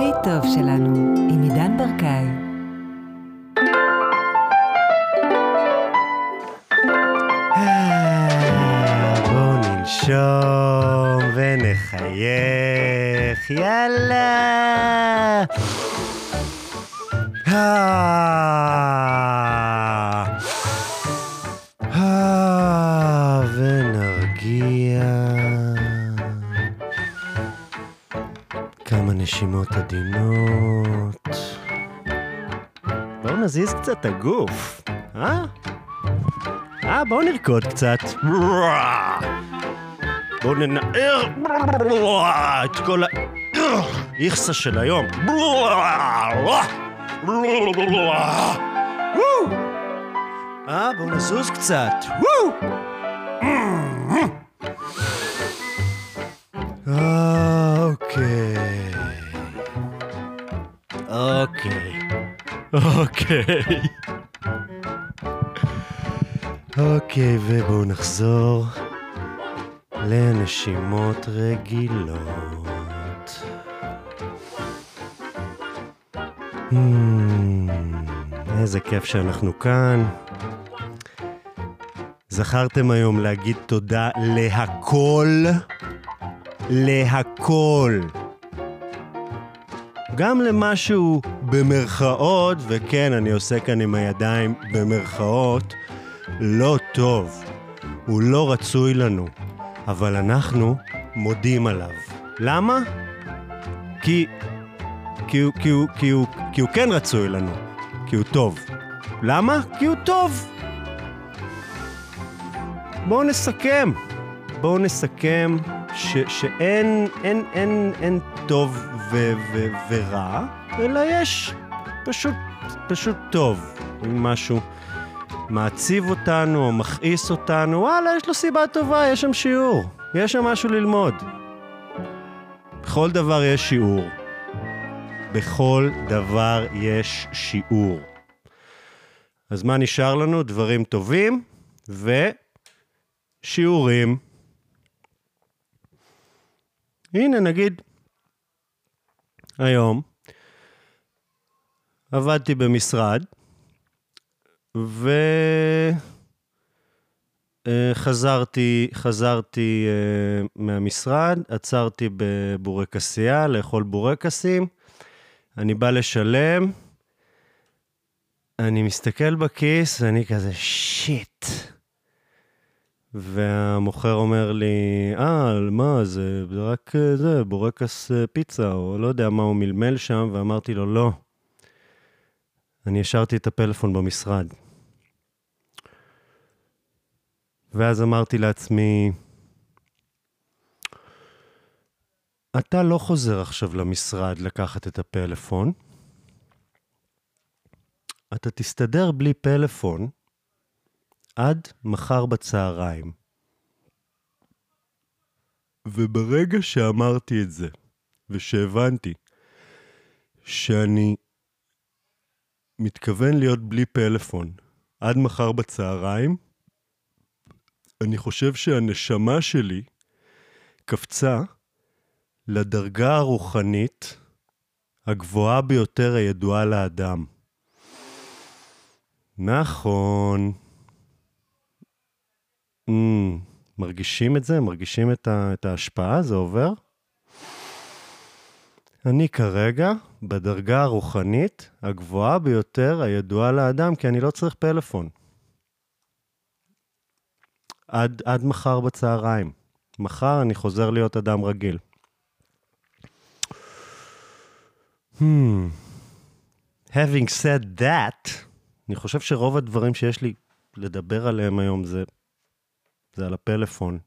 הכי טוב שלנו, עם עידן ברקאי. בואו ננשום ונחייך, יאללה! קצת הגוף, אה? אה, בואו נרקוד קצת. בואו ננער את כל האיכסה של היום. אה, בואו נזוז קצת. אה, אוקיי. ובואו נחזור לנשימות רגילות. Hmm, איזה כיף שאנחנו כאן. זכרתם היום להגיד תודה להכל? להכל. גם למשהו במרכאות, וכן, אני עושה כאן עם הידיים במרכאות, לא טוב. הוא לא רצוי לנו, אבל אנחנו מודים עליו. למה? כי... כי הוא, כי הוא, כי הוא, כי הוא כן רצוי לנו, כי הוא טוב. למה? כי הוא טוב. בואו נסכם. בואו נסכם ש, שאין אין, אין, אין טוב ו, ו, ורע, אלא יש פשוט, פשוט טוב. אם משהו מעציב אותנו או מכעיס אותנו, וואלה, יש לו סיבה טובה, יש שם שיעור. יש שם משהו ללמוד. בכל דבר יש שיעור. בכל דבר יש שיעור. אז מה נשאר לנו? דברים טובים ושיעורים. הנה, נגיד, היום עבדתי במשרד, וחזרתי, חזרתי uh, מהמשרד, עצרתי בבורקסייה לאכול בורקסים, אני בא לשלם, אני מסתכל בכיס ואני כזה, שיט. והמוכר אומר לי, אה, מה, זה, רק זה, בורקס פיצה, או לא יודע מה הוא מלמל שם, ואמרתי לו, לא. אני השארתי את הפלאפון במשרד. ואז אמרתי לעצמי, אתה לא חוזר עכשיו למשרד לקחת את הפלאפון, אתה תסתדר בלי פלאפון עד מחר בצהריים. וברגע שאמרתי את זה, ושהבנתי שאני מתכוון להיות בלי פלאפון עד מחר בצהריים, אני חושב שהנשמה שלי קפצה לדרגה הרוחנית הגבוהה ביותר הידועה לאדם. נכון. Mm, מרגישים את זה? מרגישים את, ה, את ההשפעה? זה עובר? אני כרגע בדרגה הרוחנית הגבוהה ביותר הידועה לאדם, כי אני לא צריך פלאפון. עד, עד מחר בצהריים. מחר אני חוזר להיות אדם רגיל. Hmm. Having said that, אני חושב שרוב הדברים שיש לי לדבר עליהם היום זה, זה על הפלאפון.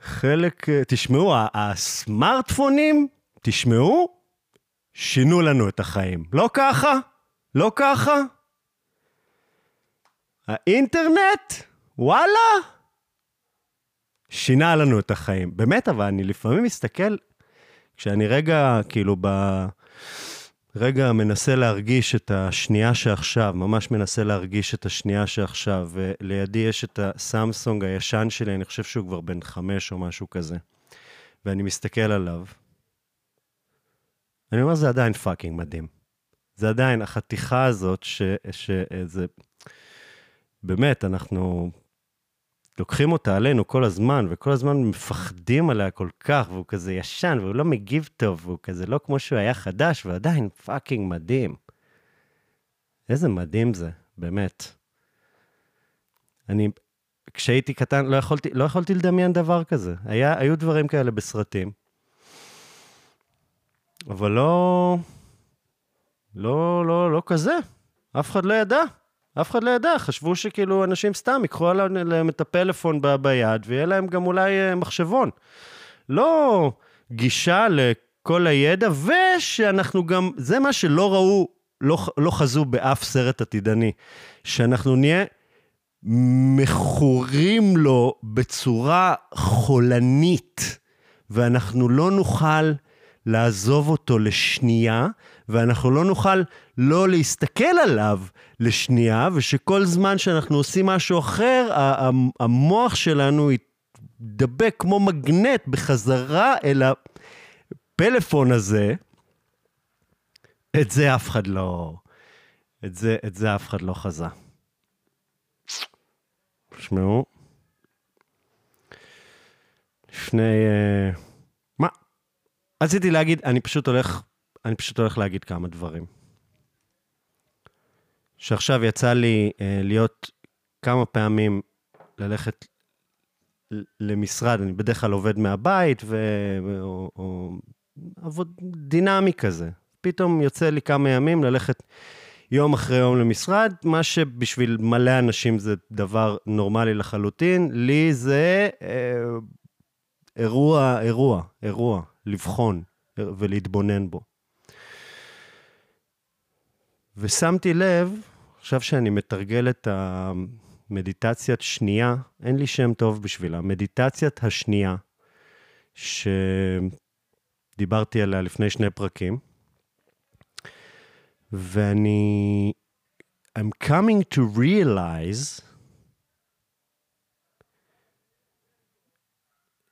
חלק, תשמעו, הסמארטפונים, תשמעו, שינו לנו את החיים. לא ככה? לא ככה? האינטרנט, וואלה, שינה לנו את החיים. באמת, אבל אני לפעמים מסתכל, כשאני רגע, כאילו, ב... רגע מנסה להרגיש את השנייה שעכשיו, ממש מנסה להרגיש את השנייה שעכשיו, ולידי יש את הסמסונג הישן שלי, אני חושב שהוא כבר בן חמש או משהו כזה. ואני מסתכל עליו, אני אומר, זה עדיין fucking מדהים. זה עדיין החתיכה הזאת, ש... שזה... באמת, אנחנו לוקחים אותה עלינו כל הזמן, וכל הזמן מפחדים עליה כל כך, והוא כזה ישן, והוא לא מגיב טוב, והוא כזה לא כמו שהוא היה חדש, ועדיין פאקינג מדהים. איזה מדהים זה, באמת. אני, כשהייתי קטן, לא יכולתי, לא יכולתי לדמיין דבר כזה. היה, היו דברים כאלה בסרטים, אבל לא, לא, לא, לא כזה. אף אחד לא ידע. אף אחד לא ידע, חשבו שכאילו אנשים סתם ייקחו עליהם את הפלאפון ב- ביד, ויהיה להם גם אולי אה, מחשבון. לא גישה לכל הידע, ושאנחנו גם, זה מה שלא ראו, לא, לא חזו באף סרט עתידני, שאנחנו נהיה מכורים לו בצורה חולנית, ואנחנו לא נוכל לעזוב אותו לשנייה, ואנחנו לא נוכל לא להסתכל עליו לשנייה, ושכל זמן שאנחנו עושים משהו אחר, המוח שלנו ידבק כמו מגנט בחזרה אל הפלאפון הזה. את זה אף אחד לא... את זה, את זה אף אחד לא חזה. תשמעו, לפני... Uh, מה? רציתי להגיד, אני פשוט הולך, אני פשוט הולך להגיד כמה דברים. שעכשיו יצא לי uh, להיות כמה פעמים ללכת למשרד, אני בדרך כלל עובד מהבית, ו... או, או עבוד דינמי כזה. פתאום יוצא לי כמה ימים ללכת יום אחרי יום למשרד, מה שבשביל מלא אנשים זה דבר נורמלי לחלוטין, לי זה אה, אירוע, אירוע, אירוע, לבחון ולהתבונן בו. ושמתי לב, עכשיו שאני מתרגל את המדיטציית שנייה, אין לי שם טוב בשבילה, מדיטציית השנייה, שדיברתי עליה לפני שני פרקים, ואני... I'm coming to realize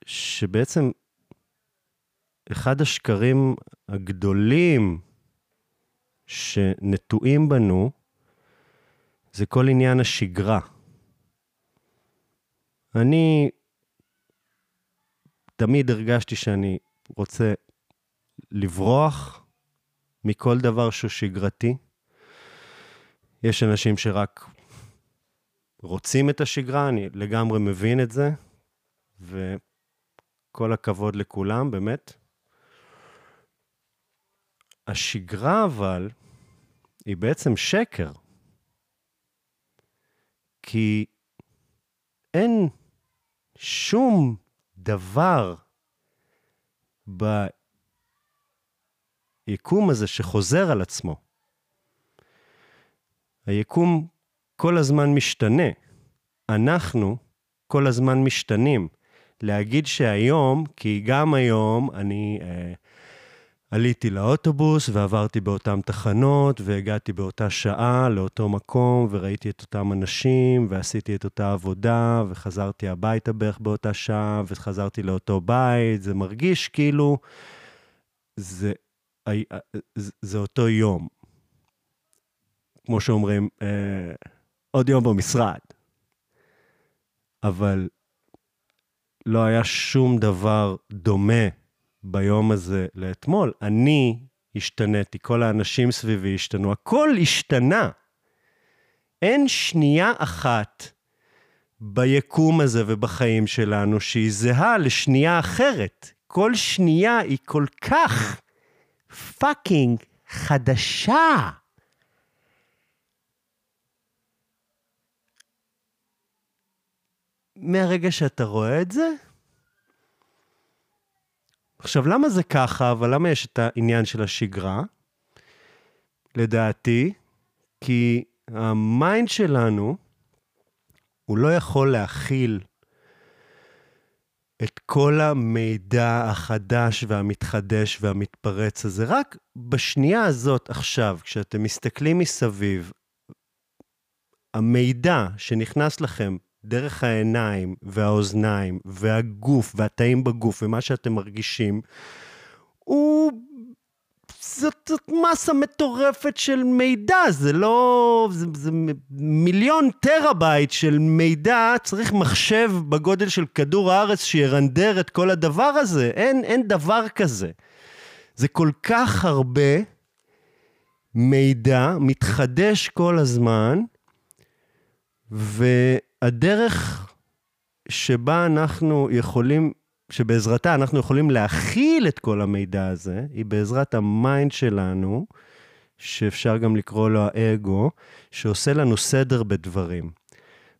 שבעצם אחד השקרים הגדולים שנטועים בנו זה כל עניין השגרה. אני תמיד הרגשתי שאני רוצה לברוח מכל דבר שהוא שגרתי. יש אנשים שרק רוצים את השגרה, אני לגמרי מבין את זה, וכל הכבוד לכולם, באמת. השגרה אבל היא בעצם שקר. כי אין שום דבר היקום הזה שחוזר על עצמו. היקום כל הזמן משתנה. אנחנו כל הזמן משתנים. להגיד שהיום, כי גם היום אני אה, עליתי לאוטובוס ועברתי באותן תחנות והגעתי באותה שעה לאותו מקום וראיתי את אותם אנשים ועשיתי את אותה עבודה וחזרתי הביתה בערך באותה שעה וחזרתי לאותו בית, זה מרגיש כאילו זה אה, זה אותו יום. כמו שאומרים, אה, עוד יום במשרד. אבל לא היה שום דבר דומה ביום הזה לאתמול. אני השתניתי, כל האנשים סביבי השתנו, הכל השתנה. אין שנייה אחת ביקום הזה ובחיים שלנו שהיא זהה לשנייה אחרת. כל שנייה היא כל כך fucking חדשה. מהרגע שאתה רואה את זה? עכשיו, למה זה ככה, אבל למה יש את העניין של השגרה? לדעתי, כי ה mind שלנו, הוא לא יכול להכיל את כל המידע החדש והמתחדש והמתפרץ הזה. רק בשנייה הזאת עכשיו, כשאתם מסתכלים מסביב, המידע שנכנס לכם דרך העיניים והאוזניים והגוף והתאים בגוף ומה שאתם מרגישים, הוא זאת, זאת מסה מטורפת של מידע, זה לא... זה, זה מיליון טראבייט של מידע, צריך מחשב בגודל של כדור הארץ שירנדר את כל הדבר הזה. אין, אין דבר כזה. זה כל כך הרבה מידע, מתחדש כל הזמן, והדרך שבה אנחנו יכולים שבעזרתה אנחנו יכולים להכיל את כל המידע הזה, היא בעזרת ה mind שלנו, שאפשר גם לקרוא לו האגו, שעושה לנו סדר בדברים.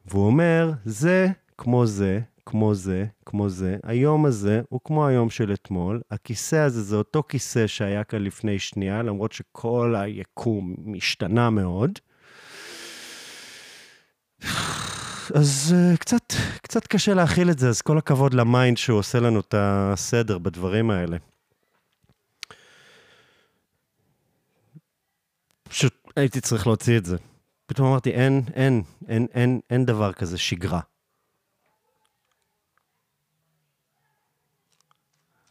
והוא אומר, זה כמו זה, כמו זה, כמו זה, היום הזה הוא כמו היום של אתמול, הכיסא הזה זה אותו כיסא שהיה כאן לפני שנייה, למרות שכל היקום השתנה מאוד. אז אה, קצת, קצת קשה להכיל את זה, אז כל הכבוד ל mind שהוא עושה לנו את הסדר בדברים האלה. פשוט הייתי צריך להוציא את זה. פתאום אמרתי, אין, אין, אין, אין, אין דבר כזה שגרה.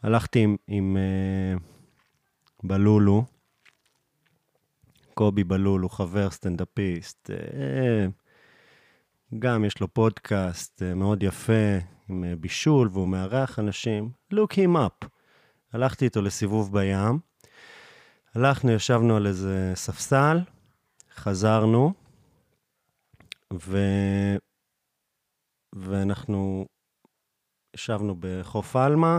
הלכתי עם, עם אה, בלולו, קובי בלולו, חבר סטנדאפיסט, uh, גם יש לו פודקאסט אה, מאוד יפה עם אה, בישול, והוא מארח אנשים. look him up. הלכתי איתו לסיבוב בים, הלכנו, ישבנו על איזה ספסל, חזרנו, ו... ואנחנו ישבנו בחוף עלמה,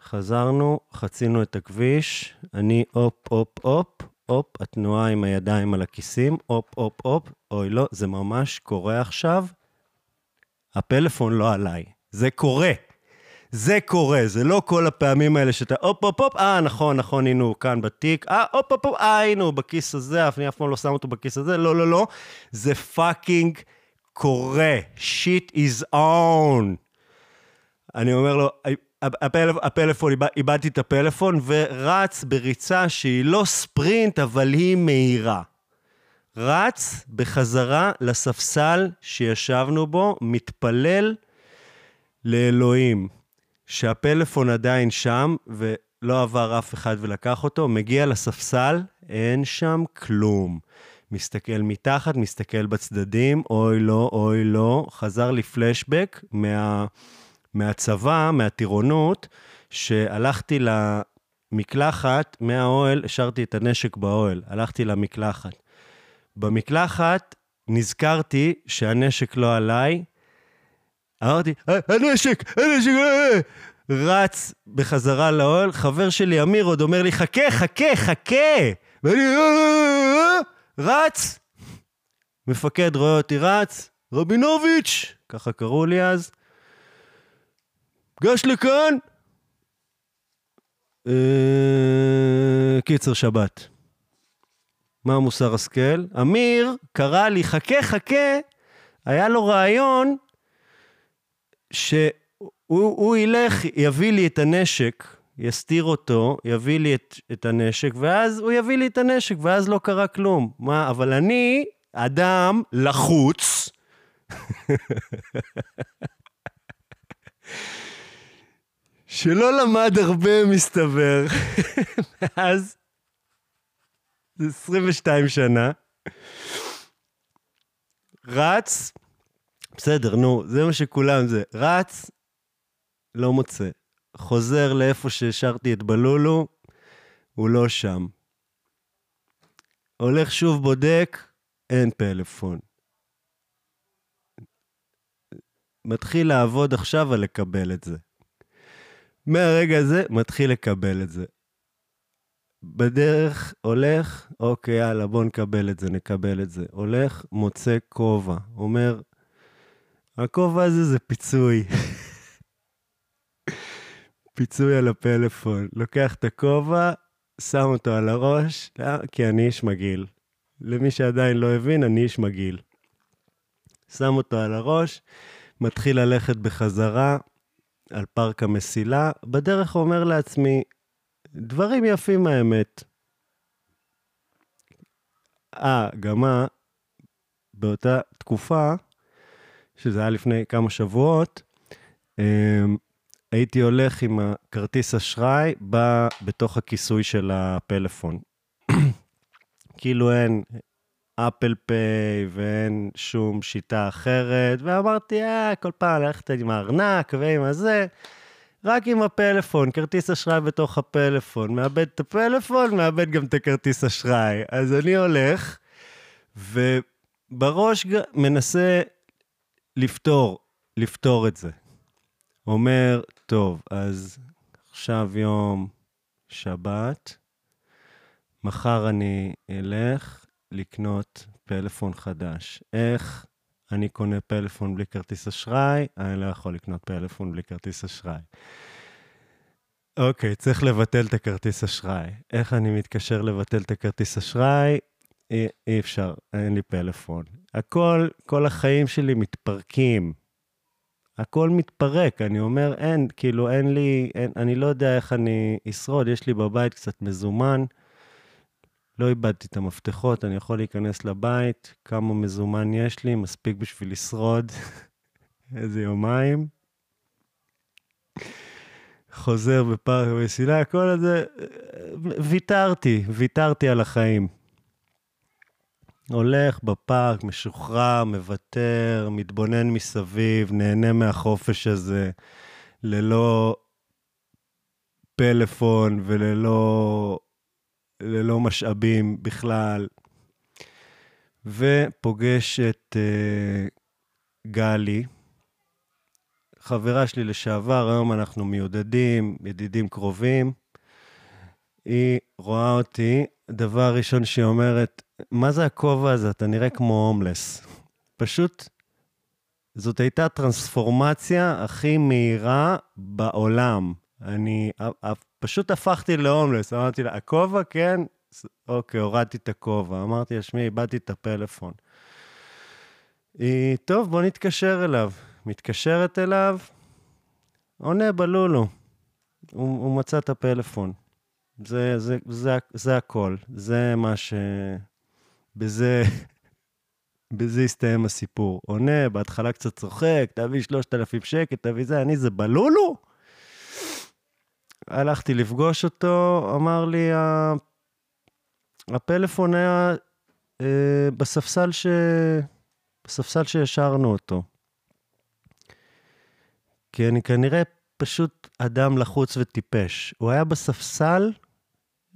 חזרנו, חצינו את הכביש, אני הופ, הופ, הופ, הופ, התנועה עם הידיים על הכיסים, הופ, הופ, הופ, אוי לא, זה ממש קורה עכשיו. הפלאפון לא עליי. זה קורה. זה קורה, זה לא כל הפעמים האלה שאתה הופ, הופ, הופ, אה, נכון, נכון, הנה הוא כאן בתיק, אה, הופ, הופ, אה, הנה הוא בכיס הזה, אני אף פעם לא שם אותו בכיס הזה, לא, לא, לא. זה fucking קורה. Shit is on. אני אומר לו, הפלאפ, הפלאפון, איבדתי את הפלאפון ורץ בריצה שהיא לא ספרינט, אבל היא מהירה. רץ בחזרה לספסל שישבנו בו, מתפלל לאלוהים שהפלאפון עדיין שם ולא עבר אף אחד ולקח אותו, מגיע לספסל, אין שם כלום. מסתכל מתחת, מסתכל בצדדים, אוי לא, אוי לא, חזר לי פלשבק מה... מהצבא, מהטירונות, שהלכתי למקלחת, מהאוהל, השארתי את הנשק באוהל, הלכתי למקלחת. במקלחת נזכרתי שהנשק לא עליי, אמרתי, אה, הנשק, הנשק, אה, רץ בחזרה לאוהל, חבר שלי אמיר עוד אומר לי, חכה, חכה, חכה! ואני אה, רץ! מפקד רואה אותי רץ, רבינוביץ', ככה קראו לי אז, גש לכאן! אה, קיצר שבת. מה מוסר השכל? אמיר קרא לי, חכה, חכה, היה לו רעיון שהוא ילך, יביא לי את הנשק, יסתיר אותו, יביא לי את, את הנשק, ואז הוא יביא לי את הנשק, ואז לא קרה כלום. מה, אבל אני אדם לחוץ. שלא למד הרבה, מסתבר, מאז 22 שנה. רץ, בסדר, נו, זה מה שכולם זה. רץ, לא מוצא. חוזר לאיפה שהשארתי את בלולו, הוא לא שם. הולך שוב בודק, אין פלאפון. מתחיל לעבוד עכשיו על לקבל את זה. מהרגע הזה מתחיל לקבל את זה. בדרך הולך, אוקיי, יאללה, בוא נקבל את זה, נקבל את זה. הולך, מוצא כובע. אומר, הכובע הזה זה פיצוי. פיצוי על הפלאפון. לוקח את הכובע, שם אותו על הראש, כי אני איש מגעיל. למי שעדיין לא הבין, אני איש מגעיל. שם אותו על הראש, מתחיל ללכת בחזרה, על פארק המסילה, בדרך אומר לעצמי, דברים יפים האמת. אה, גם מה, באותה תקופה, שזה היה לפני כמה שבועות, אמ, הייתי הולך עם הכרטיס אשראי בתוך הכיסוי של הפלאפון. כאילו אין אפל פיי ואין שום שיטה אחרת, ואמרתי, אה, כל פעם ללכת עם הארנק ועם הזה, רק עם הפלאפון, כרטיס אשראי בתוך הפלאפון. מאבד את הפלאפון, מאבד גם את הכרטיס אשראי. אז אני הולך, ובראש מנסה לפתור, לפתור את זה. אומר, טוב, אז עכשיו יום שבת, מחר אני אלך לקנות פלאפון חדש. איך אני קונה פלאפון בלי כרטיס אשראי? אני לא יכול לקנות פלאפון בלי כרטיס אשראי. אוקיי, צריך לבטל את הכרטיס אשראי. איך אני מתקשר לבטל את הכרטיס אשראי? אי, אי אפשר, אין לי פלאפון. הכל, כל החיים שלי מתפרקים. הכל מתפרק, אני אומר, אין, כאילו, אין לי, אין, אני לא יודע איך אני אשרוד, יש לי בבית קצת מזומן. לא איבדתי את המפתחות, אני יכול להיכנס לבית, כמה מזומן יש לי, מספיק בשביל לשרוד איזה יומיים. חוזר בפארק המסילה, כל הזה, ויתרתי, ויתרתי על החיים. הולך בפארק, משוחרר, מוותר, מתבונן מסביב, נהנה מהחופש הזה, ללא פלאפון וללא ללא משאבים בכלל, ופוגש את uh, גלי, חברה שלי לשעבר, היום אנחנו מיודדים, ידידים קרובים. היא רואה אותי, דבר ראשון שהיא אומרת, מה זה הכובע הזה? אתה נראה כמו הומלס. פשוט, זאת הייתה טרנספורמציה הכי מהירה בעולם. אני פשוט הפכתי להומלס, אמרתי לה, הכובע, כן? אוקיי, הורדתי את הכובע. אמרתי לה, שמי, איבדתי את הפלאפון. היא, טוב, בוא נתקשר אליו. מתקשרת אליו, עונה בלולו. הוא, הוא מצא את הפלאפון. זה, זה, זה, זה הכל. זה מה ש... בזה... בזה הסתיים הסיפור. עונה, בהתחלה קצת צוחק, תביא 3,000 שקל, תביא זה, אני זה בלולו? הלכתי לפגוש אותו, אמר לי, הפלאפון היה אה, בספסל, ש... בספסל שהשארנו אותו. כי אני כנראה פשוט אדם לחוץ וטיפש. הוא היה בספסל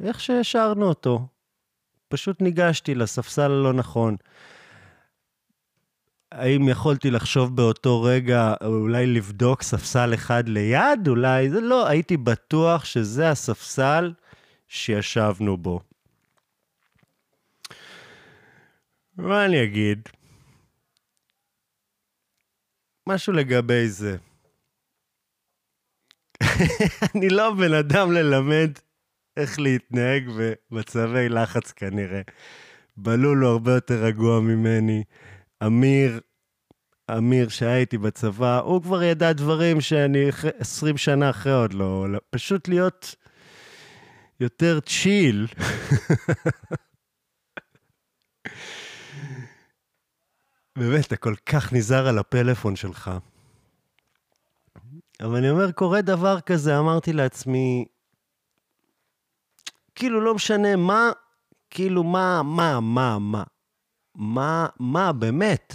איך שהשארנו אותו. פשוט ניגשתי לספסל הלא נכון. האם יכולתי לחשוב באותו רגע, אולי לבדוק ספסל אחד ליד? אולי זה לא, הייתי בטוח שזה הספסל שישבנו בו. מה אני אגיד? משהו לגבי זה. אני לא בן אדם ללמד איך להתנהג במצבי לחץ כנראה. בלול הוא הרבה יותר רגוע ממני. אמיר, אמיר שהיה איתי בצבא, הוא כבר ידע דברים שאני 20 שנה אחרי עוד לא, פשוט להיות יותר צ'יל. באמת, אתה כל כך נזהר על הפלאפון שלך. אבל אני אומר, קורה דבר כזה, אמרתי לעצמי, כאילו, לא משנה מה, כאילו, מה, מה, מה, מה. מה, מה, באמת?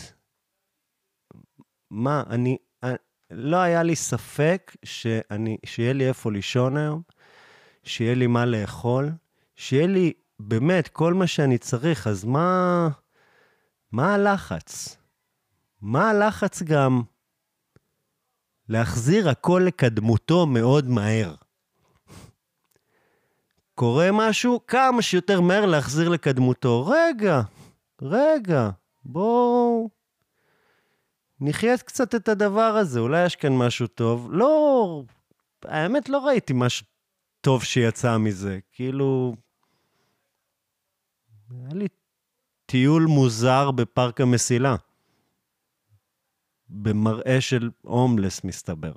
מה, אני, אני, לא היה לי ספק שאני, שיהיה לי איפה לישון היום, שיהיה לי מה לאכול, שיהיה לי באמת כל מה שאני צריך, אז מה, מה הלחץ? מה הלחץ גם להחזיר הכל לקדמותו מאוד מהר? קורה משהו, כמה שיותר מהר להחזיר לקדמותו. רגע, רגע, בואו נחיה קצת את הדבר הזה, אולי יש כאן משהו טוב. לא, האמת, לא ראיתי משהו טוב שיצא מזה. כאילו, היה לי טיול מוזר בפארק המסילה. במראה של הומלס, מסתבר.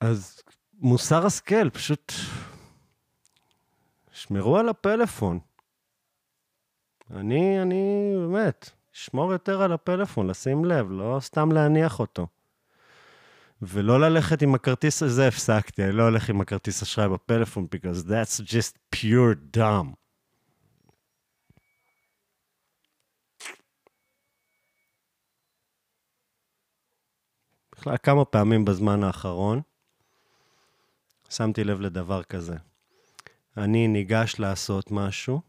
אז מוסר השכל, פשוט שמרו על הפלאפון. אני, אני, באמת, שמור יותר על הפלאפון, לשים לב, לא סתם להניח אותו. ולא ללכת עם הכרטיס הזה, הפסקתי, אני לא הולך עם הכרטיס אשראי בפלאפון, because that's just pure dumb. בכלל, כמה פעמים בזמן האחרון שמתי לב לדבר כזה. אני ניגש לעשות משהו,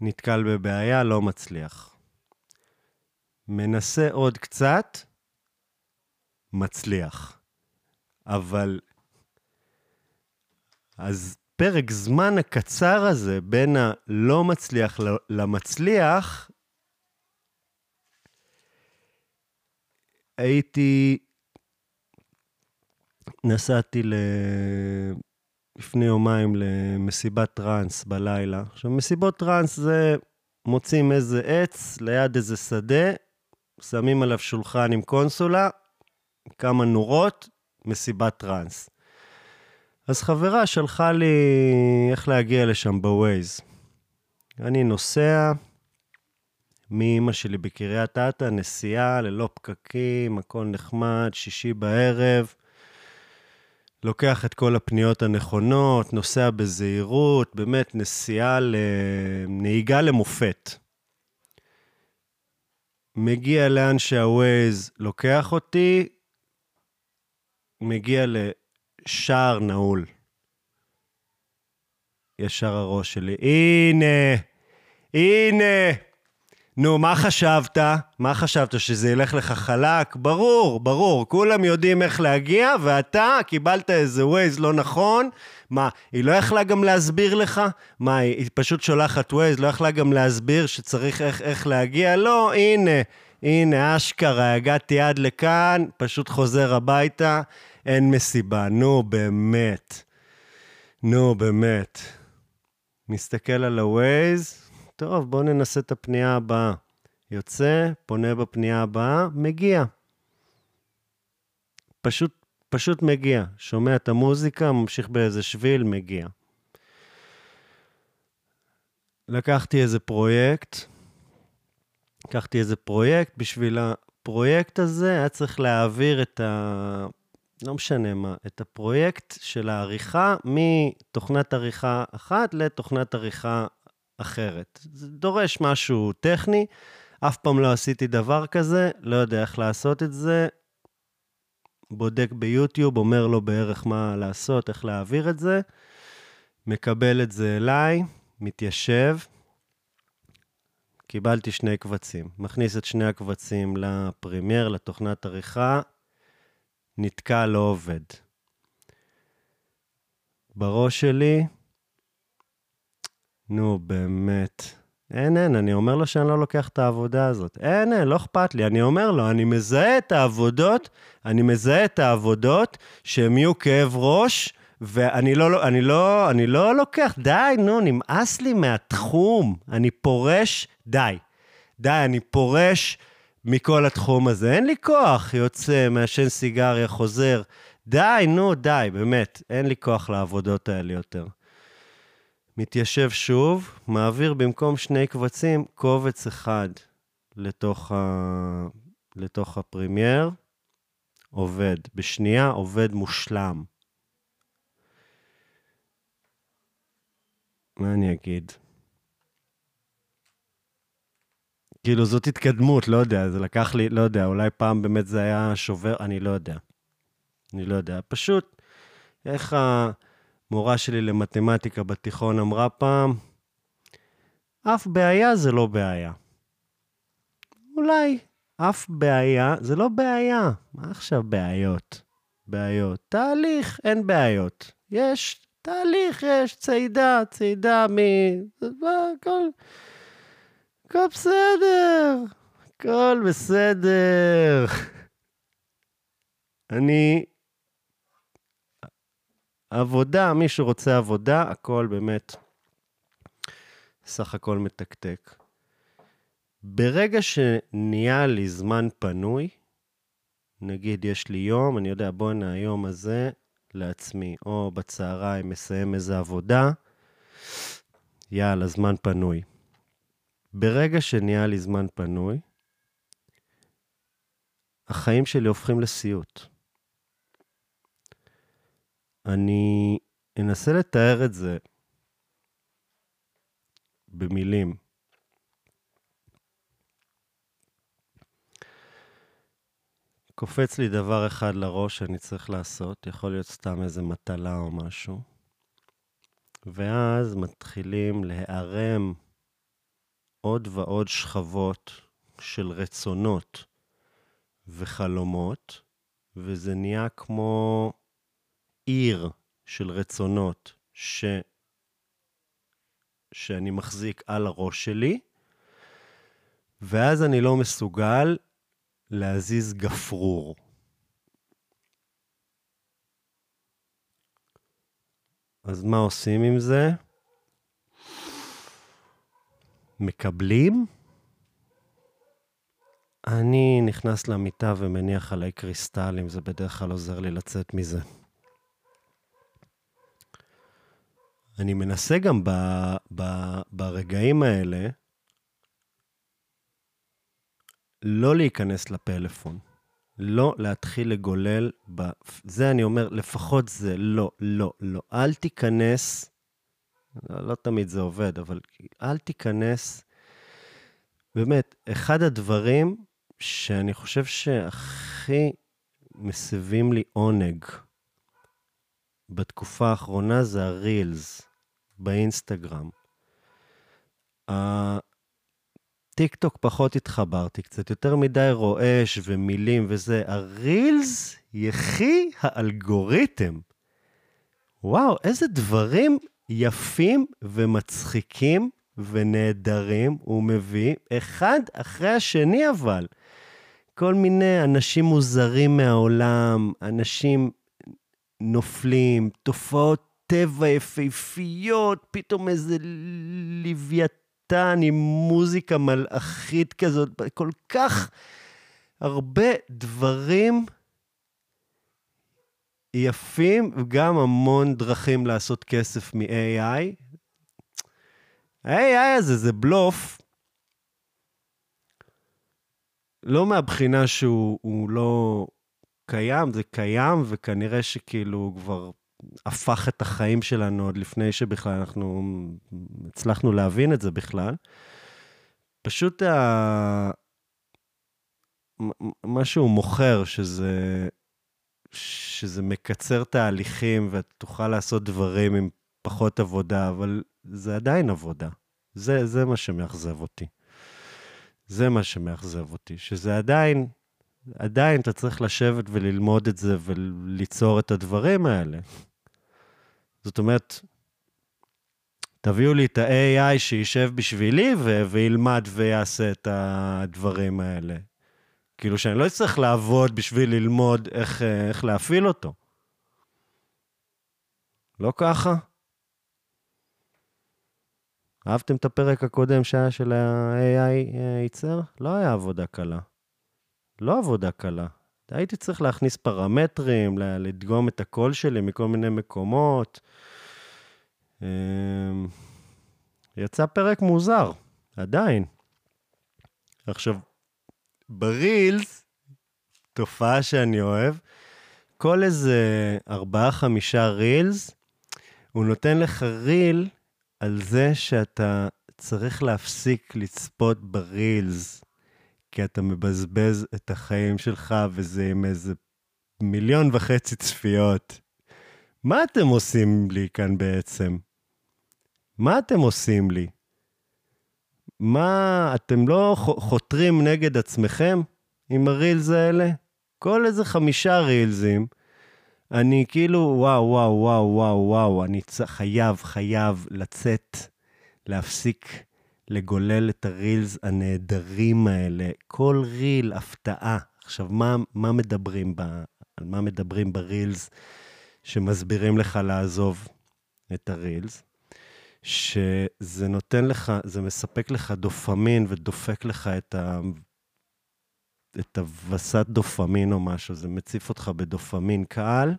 נתקל בבעיה, לא מצליח. מנסה עוד קצת, מצליח. אבל... אז פרק זמן הקצר הזה בין הלא מצליח למצליח, הייתי... נסעתי ל... לפני יומיים למסיבת טראנס בלילה. עכשיו, מסיבות טראנס זה מוצאים איזה עץ ליד איזה שדה, שמים עליו שולחן עם קונסולה, כמה נורות, מסיבת טראנס. אז חברה שלחה לי איך להגיע לשם בווייז. אני נוסע מאימא שלי בקריית אתא, נסיעה ללא פקקים, הכל נחמד, שישי בערב. לוקח את כל הפניות הנכונות, נוסע בזהירות, באמת נסיעה לנהיגה למופת. מגיע לאן שהווייז לוקח אותי, מגיע לשער נעול. ישר הראש שלי, הנה, הנה. נו, מה חשבת? מה חשבת, שזה ילך לך חלק? ברור, ברור, כולם יודעים איך להגיע, ואתה קיבלת איזה ווייז לא נכון. מה, היא לא יכלה גם להסביר לך? מה, היא פשוט שולחת ווייז, לא יכלה גם להסביר שצריך איך, איך להגיע? לא, הנה, הנה, אשכרה, הגעתי עד לכאן, פשוט חוזר הביתה, אין מסיבה. נו, באמת. נו, באמת. מסתכל על הווייז, טוב, בואו ננסה את הפנייה הבאה. יוצא, פונה בפנייה הבאה, מגיע. פשוט, פשוט מגיע. שומע את המוזיקה, ממשיך באיזה שביל, מגיע. לקחתי איזה פרויקט, לקחתי איזה פרויקט, בשביל הפרויקט הזה היה צריך להעביר את ה... לא משנה מה, את הפרויקט של העריכה מתוכנת עריכה אחת לתוכנת עריכה אחרת. זה דורש משהו טכני, אף פעם לא עשיתי דבר כזה, לא יודע איך לעשות את זה. בודק ביוטיוב, אומר לו בערך מה לעשות, איך להעביר את זה, מקבל את זה אליי, מתיישב, קיבלתי שני קבצים. מכניס את שני הקבצים לפרימייר, לתוכנת עריכה, נתקע, לא עובד. בראש שלי, נו, באמת. אין, אין, אני אומר לו שאני לא לוקח את העבודה הזאת. אין, אין, לא אכפת לי. אני אומר לו, אני מזהה את העבודות, אני מזהה את העבודות שהן יהיו כאב ראש, ואני לא, אני לא, אני לא לוקח, די, נו, נמאס לי מהתחום. אני פורש, די. די, אני פורש מכל התחום הזה. אין לי כוח, יוצא, מעשן סיגריה, חוזר. די, נו, די, באמת, אין לי כוח לעבודות האלה יותר. מתיישב שוב, מעביר במקום שני קבצים, קובץ אחד לתוך, ה... לתוך ה Premiere, עובד. בשנייה עובד מושלם. מה אני אגיד? כאילו, זאת התקדמות, לא יודע, זה לקח לי, לא יודע, אולי פעם באמת זה היה שובר, אני לא יודע. אני לא יודע. פשוט, איך ה... מורה שלי למתמטיקה בתיכון אמרה פעם, אף בעיה זה לא בעיה. אולי אף בעיה זה לא בעיה. מה עכשיו בעיות? בעיות. תהליך, אין בעיות. יש תהליך, יש צעידה, צעידה מ... הכל... בסדר. הכל בסדר. אני עבודה, מי שרוצה עבודה, הכל באמת סך הכל מתקתק. ברגע שנהיה לי זמן פנוי, נגיד יש לי יום, אני יודע, בואנה, היום הזה לעצמי, או בצהריים מסיים איזה עבודה, יאללה, זמן פנוי. ברגע שנהיה לי זמן פנוי, החיים שלי הופכים לסיוט. אני אנסה לתאר את זה במילים. קופץ לי דבר אחד לראש שאני צריך לעשות, יכול להיות סתם איזה מטלה או משהו, ואז מתחילים להיערם עוד ועוד שכבות של רצונות וחלומות, וזה נהיה כמו עיר של רצונות ש... שאני מחזיק על הראש שלי, ואז אני לא מסוגל להזיז גפרור. אז מה עושים עם זה? מקבלים? אני נכנס למיטה ומניח עליי קריסטלים, זה בדרך כלל עוזר לי לצאת מזה. אני מנסה גם ב, ב, ברגעים האלה לא להיכנס לפלאפון. לא להתחיל לגולל, ב... זה אני אומר, לפחות זה, לא, לא, לא. אל תיכנס, לא, לא תמיד זה עובד, אבל אל תיכנס. באמת, אחד הדברים שאני חושב שהכי מסבים לי עונג בתקופה האחרונה זה הרילס באינסטגרם. טיק טוק פחות התחברתי, קצת יותר מדי רועש ומילים וזה. הרילס, יחי האלגוריתם. וואו, איזה דברים יפים ומצחיקים ונהדרים הוא מביא, אחד אחרי השני אבל. כל מיני אנשים מוזרים מהעולם, אנשים נופלים, תופעות טבע יפהפיות, פתאום איזה לוויתן עם מוזיקה מלאכית כזאת, כל כך הרבה דברים יפים, וגם המון דרכים לעשות כסף מ-AI. ה-AI הזה זה בלוף, לא מהבחינה שהוא לא קיים, זה קיים, וכנראה שכאילו כבר הפך את החיים שלנו עוד לפני שבכלל אנחנו הצלחנו להבין את זה בכלל. פשוט ה... מה שהוא מוכר, שזה, שזה מקצר תהליכים ותוכל לעשות דברים עם פחות עבודה, אבל זה עדיין עבודה. זה, זה מה שמאכזב אותי. זה מה שמאכזב אותי, שזה עדיין, עדיין אתה צריך לשבת וללמוד את זה וליצור את הדברים האלה. זאת אומרת, תביאו לי את ה-AI שישב בשבילי ו- וילמד ויעשה את הדברים האלה. כאילו שאני לא אצטרך לעבוד בשביל ללמוד איך, איך להפעיל אותו. לא ככה? אהבתם את הפרק הקודם שהיה של ה-AI ייצר? לא היה עבודה קלה. לא עבודה קלה. הייתי צריך להכניס פרמטרים, לדגום את הקול שלי מכל מיני מקומות. אמ, יצא פרק מוזר, עדיין. עכשיו, ברילס, תופעה שאני אוהב, כל איזה ארבעה-חמישה רילס, הוא נותן לך ריל על זה שאתה צריך להפסיק לצפות ברילס, כי אתה מבזבז את החיים שלך, וזה עם איזה מיליון וחצי צפיות. מה אתם עושים לי כאן בעצם? מה אתם עושים לי? מה, אתם לא חותרים נגד עצמכם עם הרילס האלה? כל איזה חמישה רילזים, אני כאילו, וואו, וואו, וואו, וואו, וואו, אני חייב, חייב לצאת, להפסיק לגולל את הרילס הנהדרים האלה. כל ריל, הפתעה. עכשיו, מה, מה מדברים ב... על מה מדברים ברילס שמסבירים לך לעזוב את הרילס? שזה נותן לך, זה מספק לך דופמין ודופק לך את ה... את הווסת דופמין או משהו, זה מציף אותך בדופמין קל,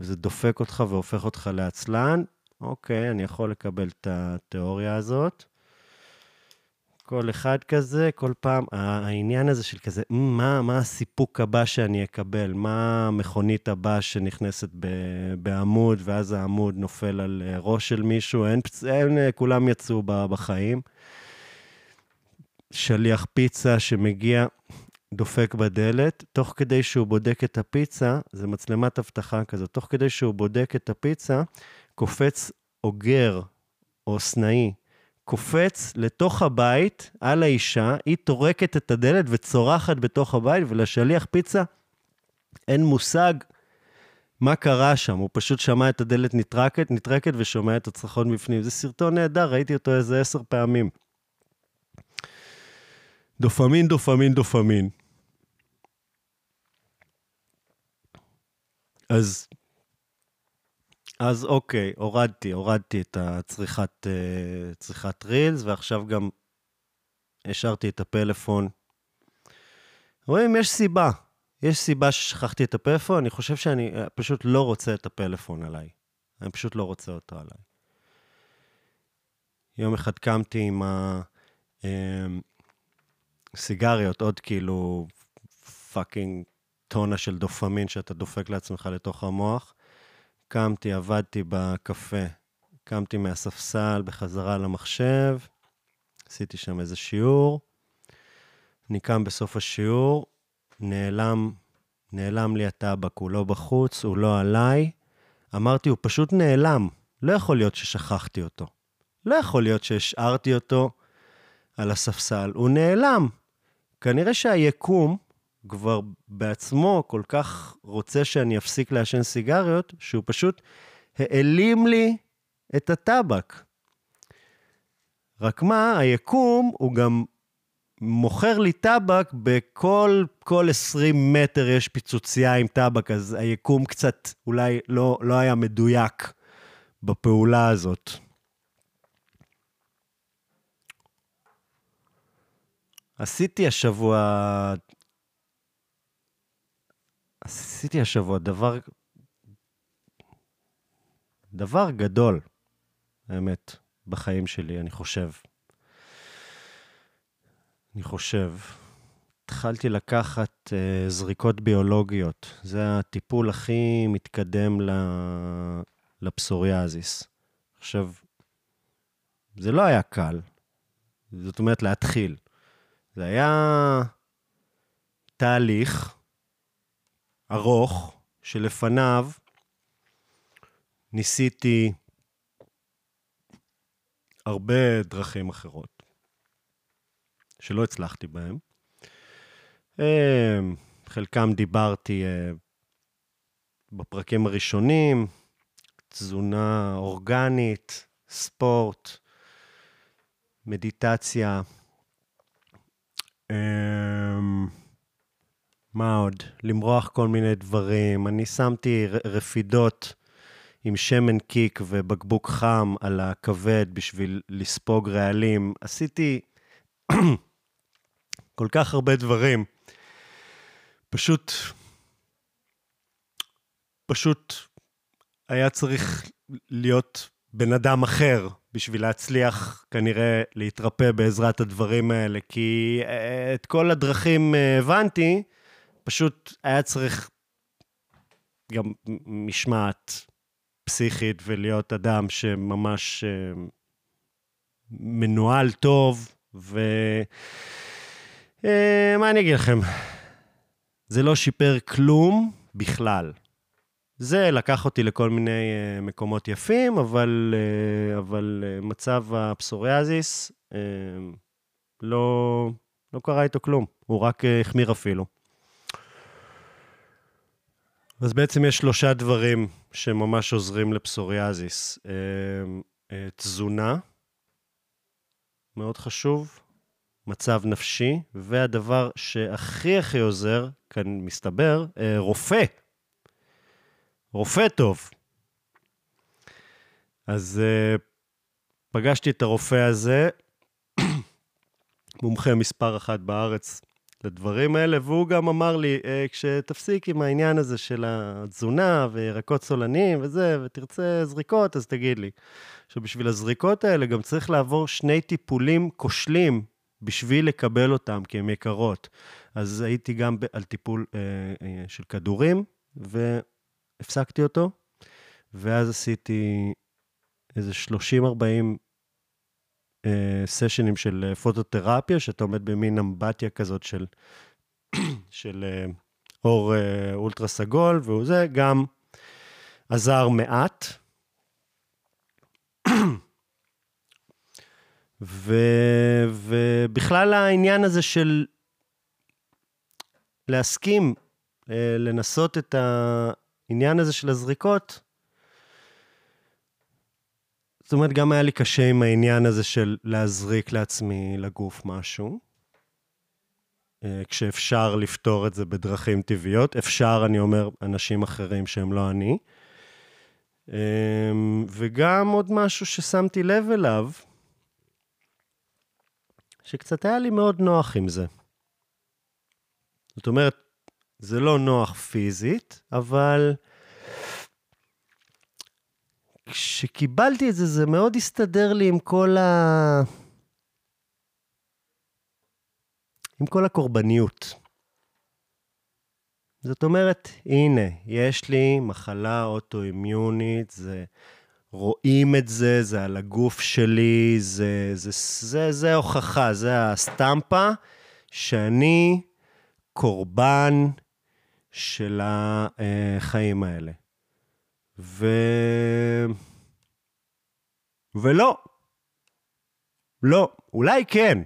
וזה דופק אותך והופך אותך לעצלן. אוקיי, אני יכול לקבל את התיאוריה הזאת. כל אחד כזה, כל פעם, העניין הזה של כזה, "מ, מה, מה הסיפוק הבא שאני אקבל? מה המכונית הבאה שנכנסת ב- בעמוד, ואז העמוד נופל על אה, ראש של מישהו? אין, אין אה, כולם יצאו בחיים. שליח פיצה שמגיע, דופק בדלת, תוך כדי שהוא בודק את הפיצה, זה מצלמת אבטחה כזאת, תוך כדי שהוא בודק את הפיצה, קופץ אוגר או סנאי, קופץ לתוך הבית על האישה, היא טורקת את הדלת וצורחת בתוך הבית, ולשליח פיצה אין מושג מה קרה שם, הוא פשוט שמע את הדלת נטרקת, נטרקת ושומע את הצרחות בפנים. זה סרטון נהדר, ראיתי אותו איזה עשר פעמים. דופמין, דופמין, דופמין. אז, אז אוקיי, הורדתי, הורדתי את הצריכת אה, צריכת רילס, ועכשיו גם השארתי את הפלאפון. רואים, יש סיבה. יש סיבה ששכחתי את הפלאפון, אני חושב שאני אה, פשוט לא רוצה את הפלאפון עליי. אני פשוט לא רוצה אותו עליי. יום אחד קמתי עם הסיגריות, עוד כאילו fucking טונה של דופמין שאתה דופק לעצמך לתוך המוח. קמתי, עבדתי בקפה, קמתי מהספסל בחזרה למחשב, עשיתי שם איזה שיעור. אני קם בסוף השיעור, נעלם, נעלם לי הטבק, הוא לא בחוץ, הוא לא עליי. אמרתי, הוא פשוט נעלם. לא יכול להיות ששכחתי אותו. לא יכול להיות שהשארתי אותו על הספסל. הוא נעלם. כנראה שהיקום כבר בעצמו כל כך רוצה שאני אפסיק לעשן סיגריות, שהוא פשוט העלים לי את הטבק. רק מה, היקום הוא גם מוכר לי טבק בכל כל 20 מטר יש פיצוצייה עם טבק, אז היקום קצת אולי לא, לא היה מדויק בפעולה הזאת. עשיתי השבוע... עשיתי השבוע דבר... דבר גדול, האמת, בחיים שלי, אני חושב. אני חושב. התחלתי לקחת uh, זריקות ביולוגיות. זה הטיפול הכי מתקדם. לפסוריאזיס. עכשיו, זה לא היה קל. זאת אומרת, להתחיל. זה היה תהליך ארוך, שלפניו ניסיתי הרבה דרכים אחרות, שלא הצלחתי בהן. חלקם דיברתי אה, בפרקים הראשונים, תזונה אורגנית, ספורט, מדיטציה. אמ, מה עוד? למרוח כל מיני דברים. אני שמתי רפידות עם שמן קיק ובקבוק חם על הכבד בשביל לספוג רעלים. עשיתי כל כך הרבה דברים. פשוט, פשוט היה צריך להיות בן אדם אחר בשביל להצליח כנראה להתרפא בעזרת הדברים האלה, כי אה, את כל הדרכים אה, הבנתי, פשוט היה צריך גם משמעת פסיכית ולהיות אדם שממש אה, מנוהל טוב, ומה אני אגיד לכם? זה לא שיפר כלום בכלל. זה לקח אותי לכל מיני uh, מקומות יפים, אבל, אבל מצב הפסוריאזיס, לא, לא קרה איתו כלום, הוא רק החמיר אפילו. אז בעצם יש שלושה דברים שממש עוזרים לפסוריאזיס. Uh, uh, תזונה, מאוד חשוב, מצב נפשי, והדבר שהכי הכי עוזר, כאן מסתבר, uh, רופא. רופא טוב. אז פגשתי את הרופא הזה, מומחה מספר אחת בארץ לדברים האלה, והוא גם אמר לי, uh, כשתפסיק עם העניין הזה של התזונה וירקות סולניים וזה, ותרצה זריקות, אז תגיד לי. עכשיו, בשביל הזריקות האלה גם צריך לעבור שני טיפולים כושלים בשביל לקבל אותן, כי הן יקרות. אז הייתי גם על טיפול אה, אה, של כדורים, והפסקתי אותו, ואז עשיתי איזה 30-40 אה, סשנים של אה, פוטותרפיה, שאתה עומד במין אמבטיה כזאת של, של אה, אור אה, אולטרה סגול, והוא זה גם עזר מעט. ו, ובכלל העניין הזה של להסכים, אה, לנסות את העניין הזה של הזריקות, זאת אומרת, גם היה לי קשה עם העניין הזה של להזריק לעצמי לגוף משהו. אה, כשאפשר לפתור את זה בדרכים טבעיות. אפשר, אני אומר, אנשים אחרים שהם לא אני. אה, וגם עוד משהו ששמתי לב אליו, שקצת היה לי מאוד נוח עם זה. זאת אומרת, זה לא נוח פיזית, אבל כשקיבלתי את זה, זה מאוד הסתדר לי עם כל ה... עם כל הקורבניות. זאת אומרת, הנה, יש לי מחלה אוטואימיונית, זה... רואים את זה, זה על הגוף שלי, זה, זה, זה, זה הוכחה, זה הסטמפה שאני קורבן של החיים האלה. ו... ולא. לא. אולי כן,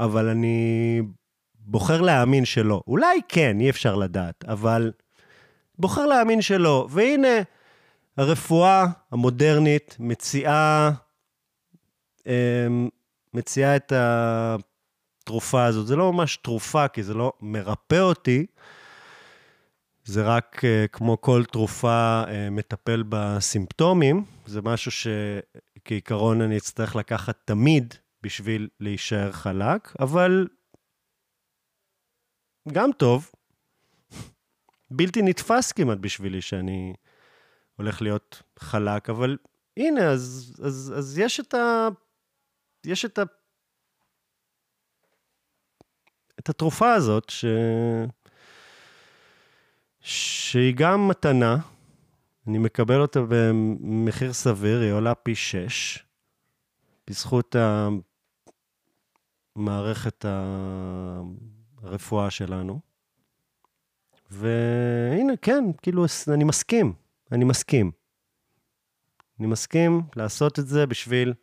אבל אני בוחר להאמין שלא. אולי כן, אי אפשר לדעת, אבל בוחר להאמין שלא. והנה, הרפואה המודרנית מציעה, אמ, מציעה את התרופה הזאת. זה לא ממש תרופה, כי זה לא מרפא אותי, זה רק uh, כמו כל תרופה uh, מטפל בסימפטומים, זה משהו שכעיקרון אני אצטרך לקחת תמיד בשביל להישאר חלק, אבל גם טוב, בלתי נתפס כמעט בשבילי שאני הולך להיות חלק, אבל הנה, אז, אז, אז יש את ה... יש את ה... את התרופה הזאת, ש... שהיא גם מתנה, אני מקבל אותה במחיר סביר, היא עולה פי שש, בזכות המערכת הרפואה שלנו. והנה, כן, כאילו, אני מסכים, אני מסכים. אני מסכים לעשות את זה בשביל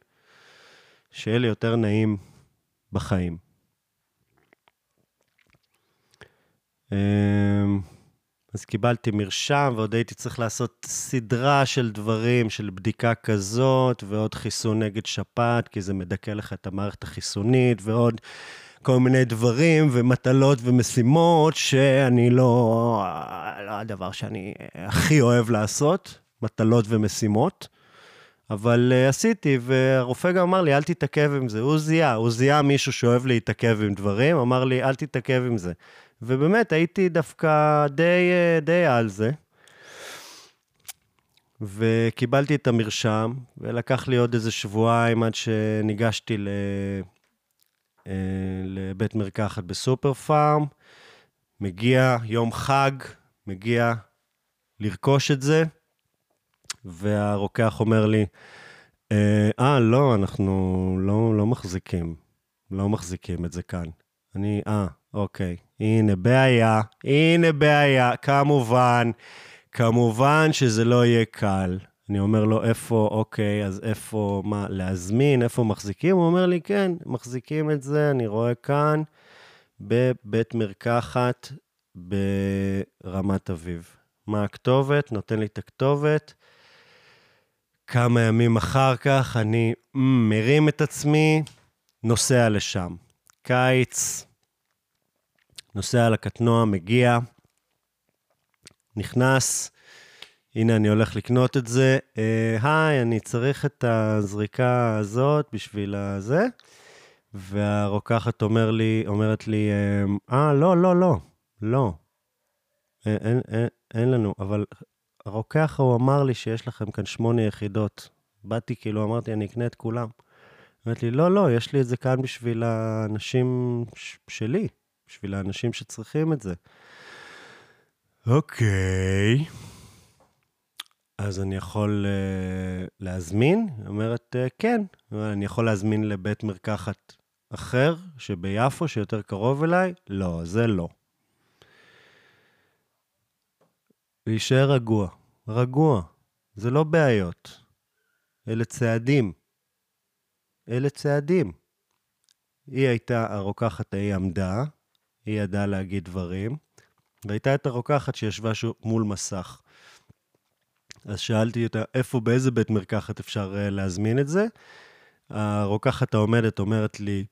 שיהיה לי יותר נעים בחיים. אמ, אז קיבלתי מרשם, ועוד הייתי צריך לעשות סדרה של דברים, של בדיקה כזאת, ועוד חיסון נגד שפעת, כי זה מדכא לך את המערכת החיסונית, ועוד כל מיני דברים ומטלות ומשימות שאני לא... לא הדבר שאני הכי אוהב לעשות, מטלות ומשימות. אבל uh, עשיתי, והרופא גם אמר לי, אל תתעכב עם זה. הוא זיהה, הוא זיהה מישהו שאוהב להתעכב עם דברים, אמר לי, אל תתעכב עם זה. ובאמת, הייתי דווקא די, אה, די על זה. וקיבלתי את המרשם, ולקח לי עוד איזה שבועיים עד שניגשתי ל... אה, לבית מרקחת בסופר פארם. מגיע יום חג, מגיע לרכוש את זה, והרוקח אומר לי, אה, אה לא, אנחנו לא, לא מחזיקים, לא מחזיקים את זה כאן. אני, אה, אוקיי, הנה בעיה, הנה בעיה, כמובן, כמובן שזה לא יהיה קל. אני אומר לו, איפה, אוקיי, אז איפה, מה, להזמין, איפה מחזיקים? הוא אומר לי, כן, מחזיקים את זה, אני רואה כאן, בבית מרקחת ברמת אביב. מה הכתובת? נותן לי את הכתובת. כמה ימים אחר כך אני מרים את עצמי, נוסע לשם. קיץ, נוסע על הקטנוע, מגיע, נכנס, הנה אני הולך לקנות את זה. אה, היי, אני צריך את הזריקה הזאת בשביל הזה. והרוקחת אומר לי, אומרת לי, אה, לא, לא, לא, לא. אין, אין, אין, אין לנו, אבל הרוקח, הוא אמר לי שיש לכם כאן שמונה יחידות. באתי, כאילו, אמרתי, אני אקנה את כולם. אומרת לי, לא, לא, יש לי את זה כאן בשביל האנשים ש- שלי, בשביל האנשים שצריכים את זה. אוקיי. אז אני יכול uh, להזמין? היא אומרת, uh, כן. אני יכול להזמין לבית מרקחת אחר, שביפו, שיותר קרוב אליי? לא, זה לא. להישאר רגוע. רגוע. זה לא בעיות. אלה צעדים. אלה צעדים. היא הייתה, הרוקחת ההיא עמדה, היא ידעה להגיד דברים, והייתה את הרוקחת שישבה מול מסך. אז שאלתי אותה, איפה, באיזה בית מרקחת אפשר uh, להזמין את זה? הרוקחת העומדת אומרת לי,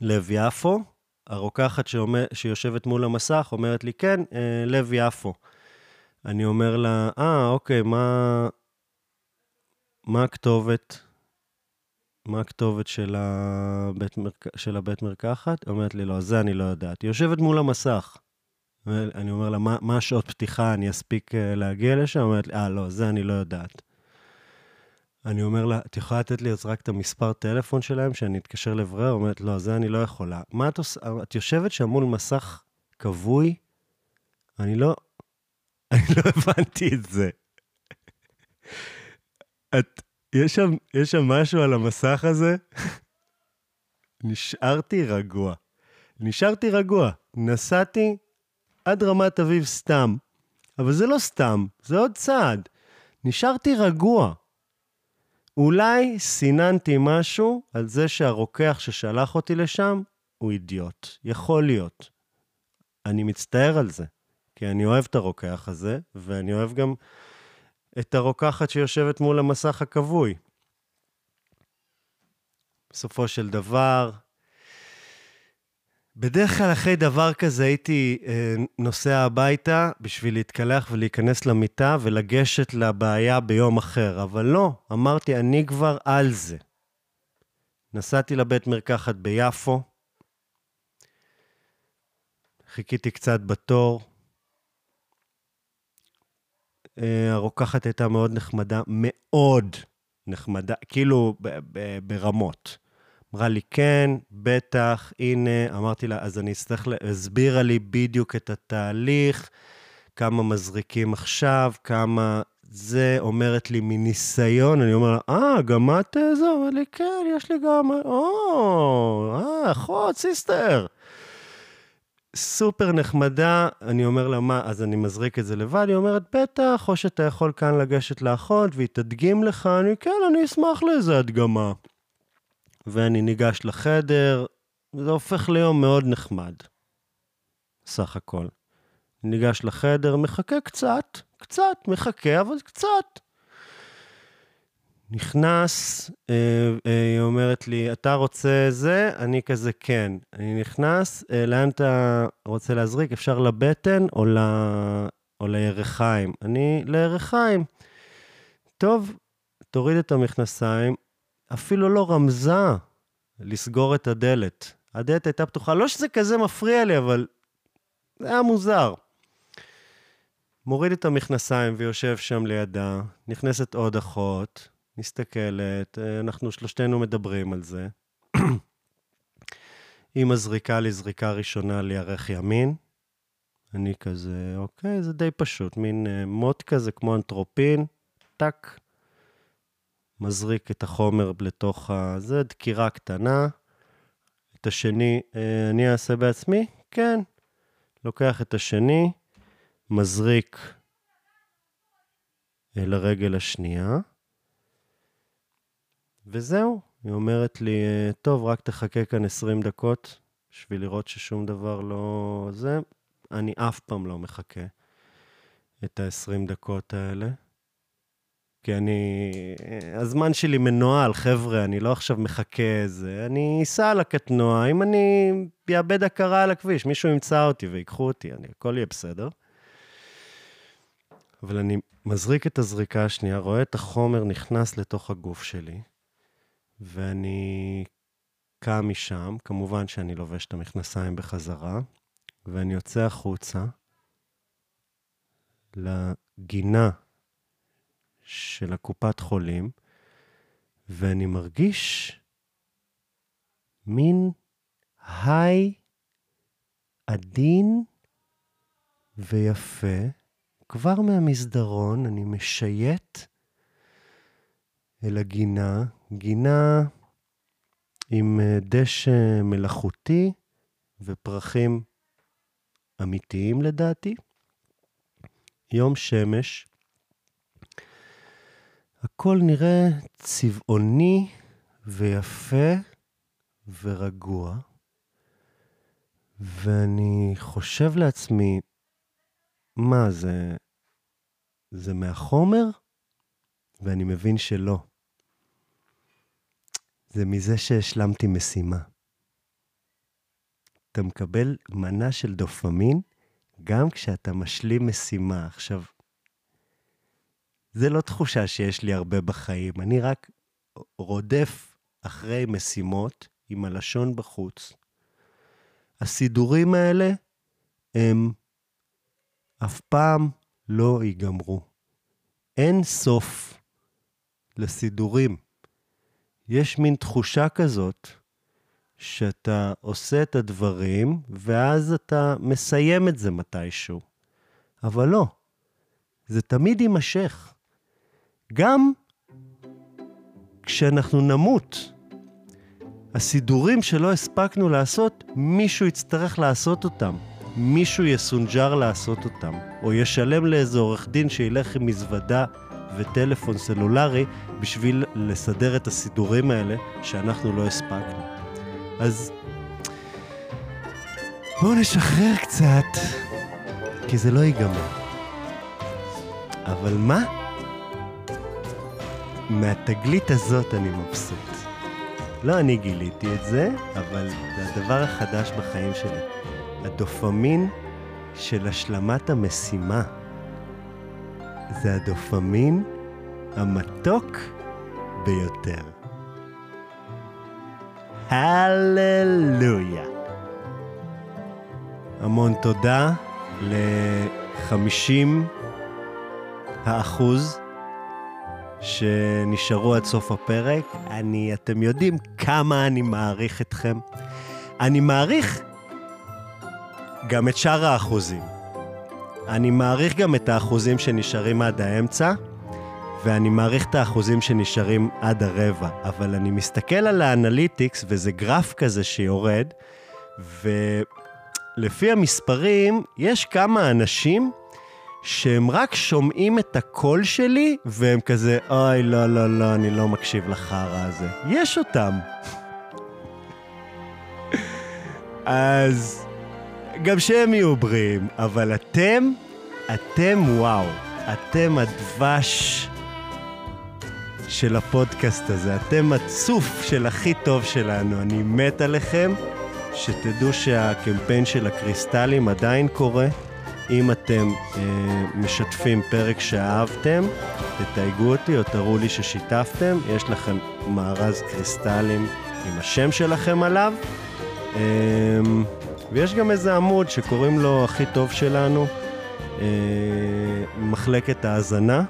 לב יפו. הרוקחת שעומד, שיושבת מול המסך אומרת לי, כן, uh, לב יפו. אני אומר לה, אה, אוקיי, מה, מה הכתובת? מה הכתובת של הבית, מרק... של הבית מרקחת? היא אומרת לי, לא, זה אני לא יודעת. היא יושבת מול המסך. אני אומר לה, מה, מה השעות פתיחה, אני אספיק אה, להגיע לשם? היא אומרת לי, אה, לא, זה אני לא יודעת. אני אומר לה, את יכולה לתת לי אז רק את המספר טלפון שלהם, שאני אתקשר לברר? היא אומרת, לא, זה אני לא יכולה. מה את עושה? את יושבת שם מול מסך כבוי? אני לא, אני לא הבנתי את זה. את, יש שם, יש שם משהו על המסך הזה? נשארתי רגוע. נשארתי רגוע. נסעתי עד רמת אביב סתם. אבל זה לא סתם, זה עוד צעד. נשארתי רגוע. אולי סיננתי משהו על זה שהרוקח ששלח אותי לשם הוא אידיוט. יכול להיות. אני מצטער על זה, כי אני אוהב את הרוקח הזה, ואני אוהב גם את הרוקחת שיושבת מול המסך הכבוי. בסופו של דבר, בדרך כלל אחרי דבר כזה הייתי אה, נוסע הביתה בשביל להתקלח ולהיכנס למיטה ולגשת לבעיה ביום אחר, אבל לא, אמרתי, אני כבר על זה. נסעתי לבית מרקחת ביפו, חיכיתי קצת בתור. אה, הרוקחת הייתה מאוד נחמדה, מאוד נחמדה, כאילו ב- ב- ברמות. אמרה לי, כן, בטח, הנה, אמרתי לה, אז אני אצטרך, לה... הסבירה לי בדיוק את התהליך, כמה מזריקים עכשיו, כמה זה, אומרת לי מניסיון, אני אומר לה, אה, גם את זה? אומרת לי, כן, יש לי גם, או, אה, אחות, sister. סופר נחמדה, אני אומר לה, מה, אז אני מזריק את זה לבד? היא אומרת, בטח, או שאתה יכול כאן לגשת לאחות והיא תדגים לך, אני, כן, אני אשמח לאיזה הדגמה. ואני ניגש לחדר, זה הופך ליום מאוד נחמד, סך הכל. ניגש לחדר, מחכה קצת, קצת, מחכה, אבל קצת. נכנס, אה, אה, היא אומרת לי, אתה רוצה זה? אני כזה, כן. אני נכנס, אה, לאן אתה רוצה להזריק? אפשר לבטן או, ל... או לירכיים? אני לירכיים. טוב, תוריד את המכנסיים, אפילו לא רמזה לסגור את הדלת. הדלת הייתה פתוחה. לא שזה כזה מפריע לי, אבל זה היה מוזר. מוריד את המכנסיים ויושב שם לידה, נכנסת עוד אחות, מסתכלת, אנחנו שלושתנו מדברים על זה. היא מזריקה לי זריקה ראשונה לירך ימין. אני כזה, אוקיי, זה די פשוט, מין מוט כזה כמו אנתרופין, טאק, מזריק את החומר לתוך ה... זה דקירה קטנה. את השני אני אעשה בעצמי? כן. לוקח את השני, מזריק לרגל השנייה, וזהו. היא אומרת לי, טוב, רק תחכה כאן 20 דקות בשביל לראות ששום דבר לא... זה. אני אף פעם לא מחכה את ה-20 דקות האלה. כי אני... הזמן שלי מנוהל, חבר'ה, אני לא עכשיו מחכה איזה... אני אסע על הקטנוע, אם אני אאבד הכרה על הכביש, מישהו ימצא אותי ויקחו אותי, אני, הכל יהיה בסדר. אבל אני מזריק את הזריקה השנייה, רואה את החומר נכנס לתוך הגוף שלי, ואני קם משם, כמובן שאני לובש את המכנסיים בחזרה, ואני יוצא החוצה לגינה של הקופת חולים, ואני מרגיש מין היי עדין ויפה. כבר מהמסדרון אני משייט אל הגינה, גינה עם אה, דשא מלאכותי ופרחים אמיתיים לדעתי. יום שמש. הכל נראה צבעוני ויפה ורגוע. ואני חושב לעצמי, מה, זה... זה מהחומר? ואני מבין שלא. זה מזה שהשלמתי משימה. אתה מקבל מנה של דופמין גם כשאתה משלים משימה. עכשיו, זה לא תחושה שיש לי הרבה בחיים, אני רק רודף אחרי משימות עם הלשון בחוץ. הסידורים האלה הם אף פעם לא ייגמרו. אין סוף לסידורים. יש מין תחושה כזאת שאתה עושה את הדברים, ואז אתה מסיים את זה מתישהו. אבל לא, זה תמיד יימשך. גם כשאנחנו נמות, הסידורים שלא הספקנו לעשות, מישהו יצטרך לעשות אותם. מישהו יסונג'ר לעשות אותם, או ישלם לאיזה עורך דין שילך עם מזוודה וטלפון סלולרי בשביל לסדר את הסידורים האלה שאנחנו לא הספקנו. אז בואו נשחרר קצת, כי זה לא ייגמר. אבל מה? מהתגלית הזאת אני מבסוט. לא אני גיליתי את זה, אבל זה הדבר החדש בחיים שלי. הדופמין של השלמת המשימה. זה הדופמין המתוק ביותר. הללויה. המון תודה ל-50 האחוז שנשארו עד סוף הפרק. אני, אתם יודעים כמה אני מעריך אתכם. אני מעריך גם את שאר האחוזים. אני מעריך גם את האחוזים שנשארים עד האמצע, ואני מעריך את האחוזים שנשארים עד הרבע. אבל אני מסתכל על האנליטיקס, וזה גרף כזה שיורד, ולפי המספרים, יש כמה אנשים שהם רק שומעים את הקול שלי, והם כזה, אוי, לא, לא, לא, אני לא מקשיב לחרא הזה. יש אותם. אז גם שהם יהיו בריאים, אבל אתם, אתם וואו. אתם הדבש של הפודקאסט הזה. אתם הצוף של הכי טוב שלנו. אני מת עליכם. שתדעו שהקמפיין של הקריסטלים עדיין קורה. אם אתם אה, משתפים פרק שאהבתם, תתייגו אותי או תראו לי ששיתפתם. יש לכם מארז קריסטלים עם השם שלכם עליו. אה, ויש גם איזה עמוד שקוראים לו הכי טוב שלנו, אה, מחלקת ההאזנה,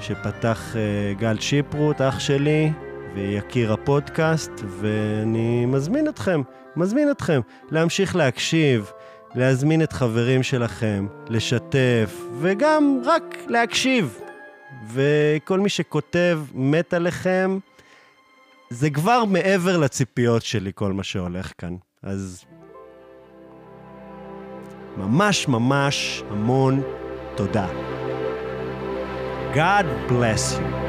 שפתח אה, גל שיפרוט, אח שלי, ויקיר הפודקאסט, ואני מזמין אתכם, מזמין אתכם להמשיך להקשיב, להזמין את חברים שלכם, לשתף, וגם רק להקשיב. וכל מי שכותב מת עליכם, זה כבר מעבר לציפיות שלי, כל מה שהולך כאן. אז ממש ממש המון תודה. God bless you.